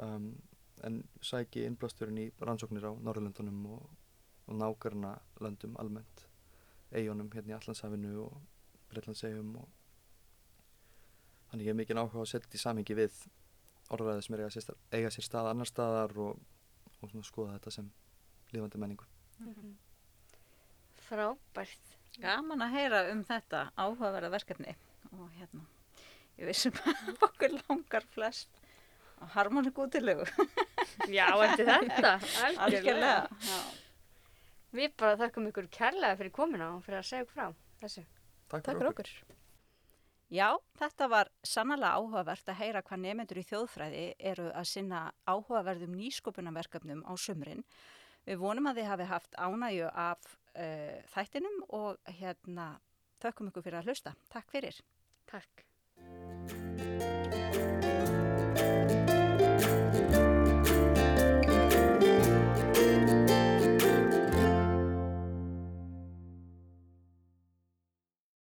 Um, en sæki innblásturinn í rannsóknir á Norrlöndunum og, og nákarna löndum almennt eigunum hérna í Allandshafinu og Breitlandsegjum og þannig ég hef mikið áhuga á að setja þetta í samhengi við orðræði sem er eiga sér, eiga sér stað annar staðar og, og svona skoða þetta sem lifandi menningu. Frábært. Gaman að heyra um þetta áhugaverða verkefni og hérna, ég vissum að okkur langar flest á harmoníku útilegu. Já, eftir þetta, algjörlega. Við bara þakkum ykkur kærlega fyrir komina og fyrir að segja ykkur frá þessu. Takk, Takk fyrir okkur. Já, þetta var sannlega áhugavert að heyra hvað nefnendur í þjóðfræði eru að sinna áhugaverðum nýsköpunarverkefnum á sumrin. Við vonum að þið hafi haft ánægju af uh, þættinum og hérna þökkum ykkur fyrir að hlusta. Takk fyrir. Takk.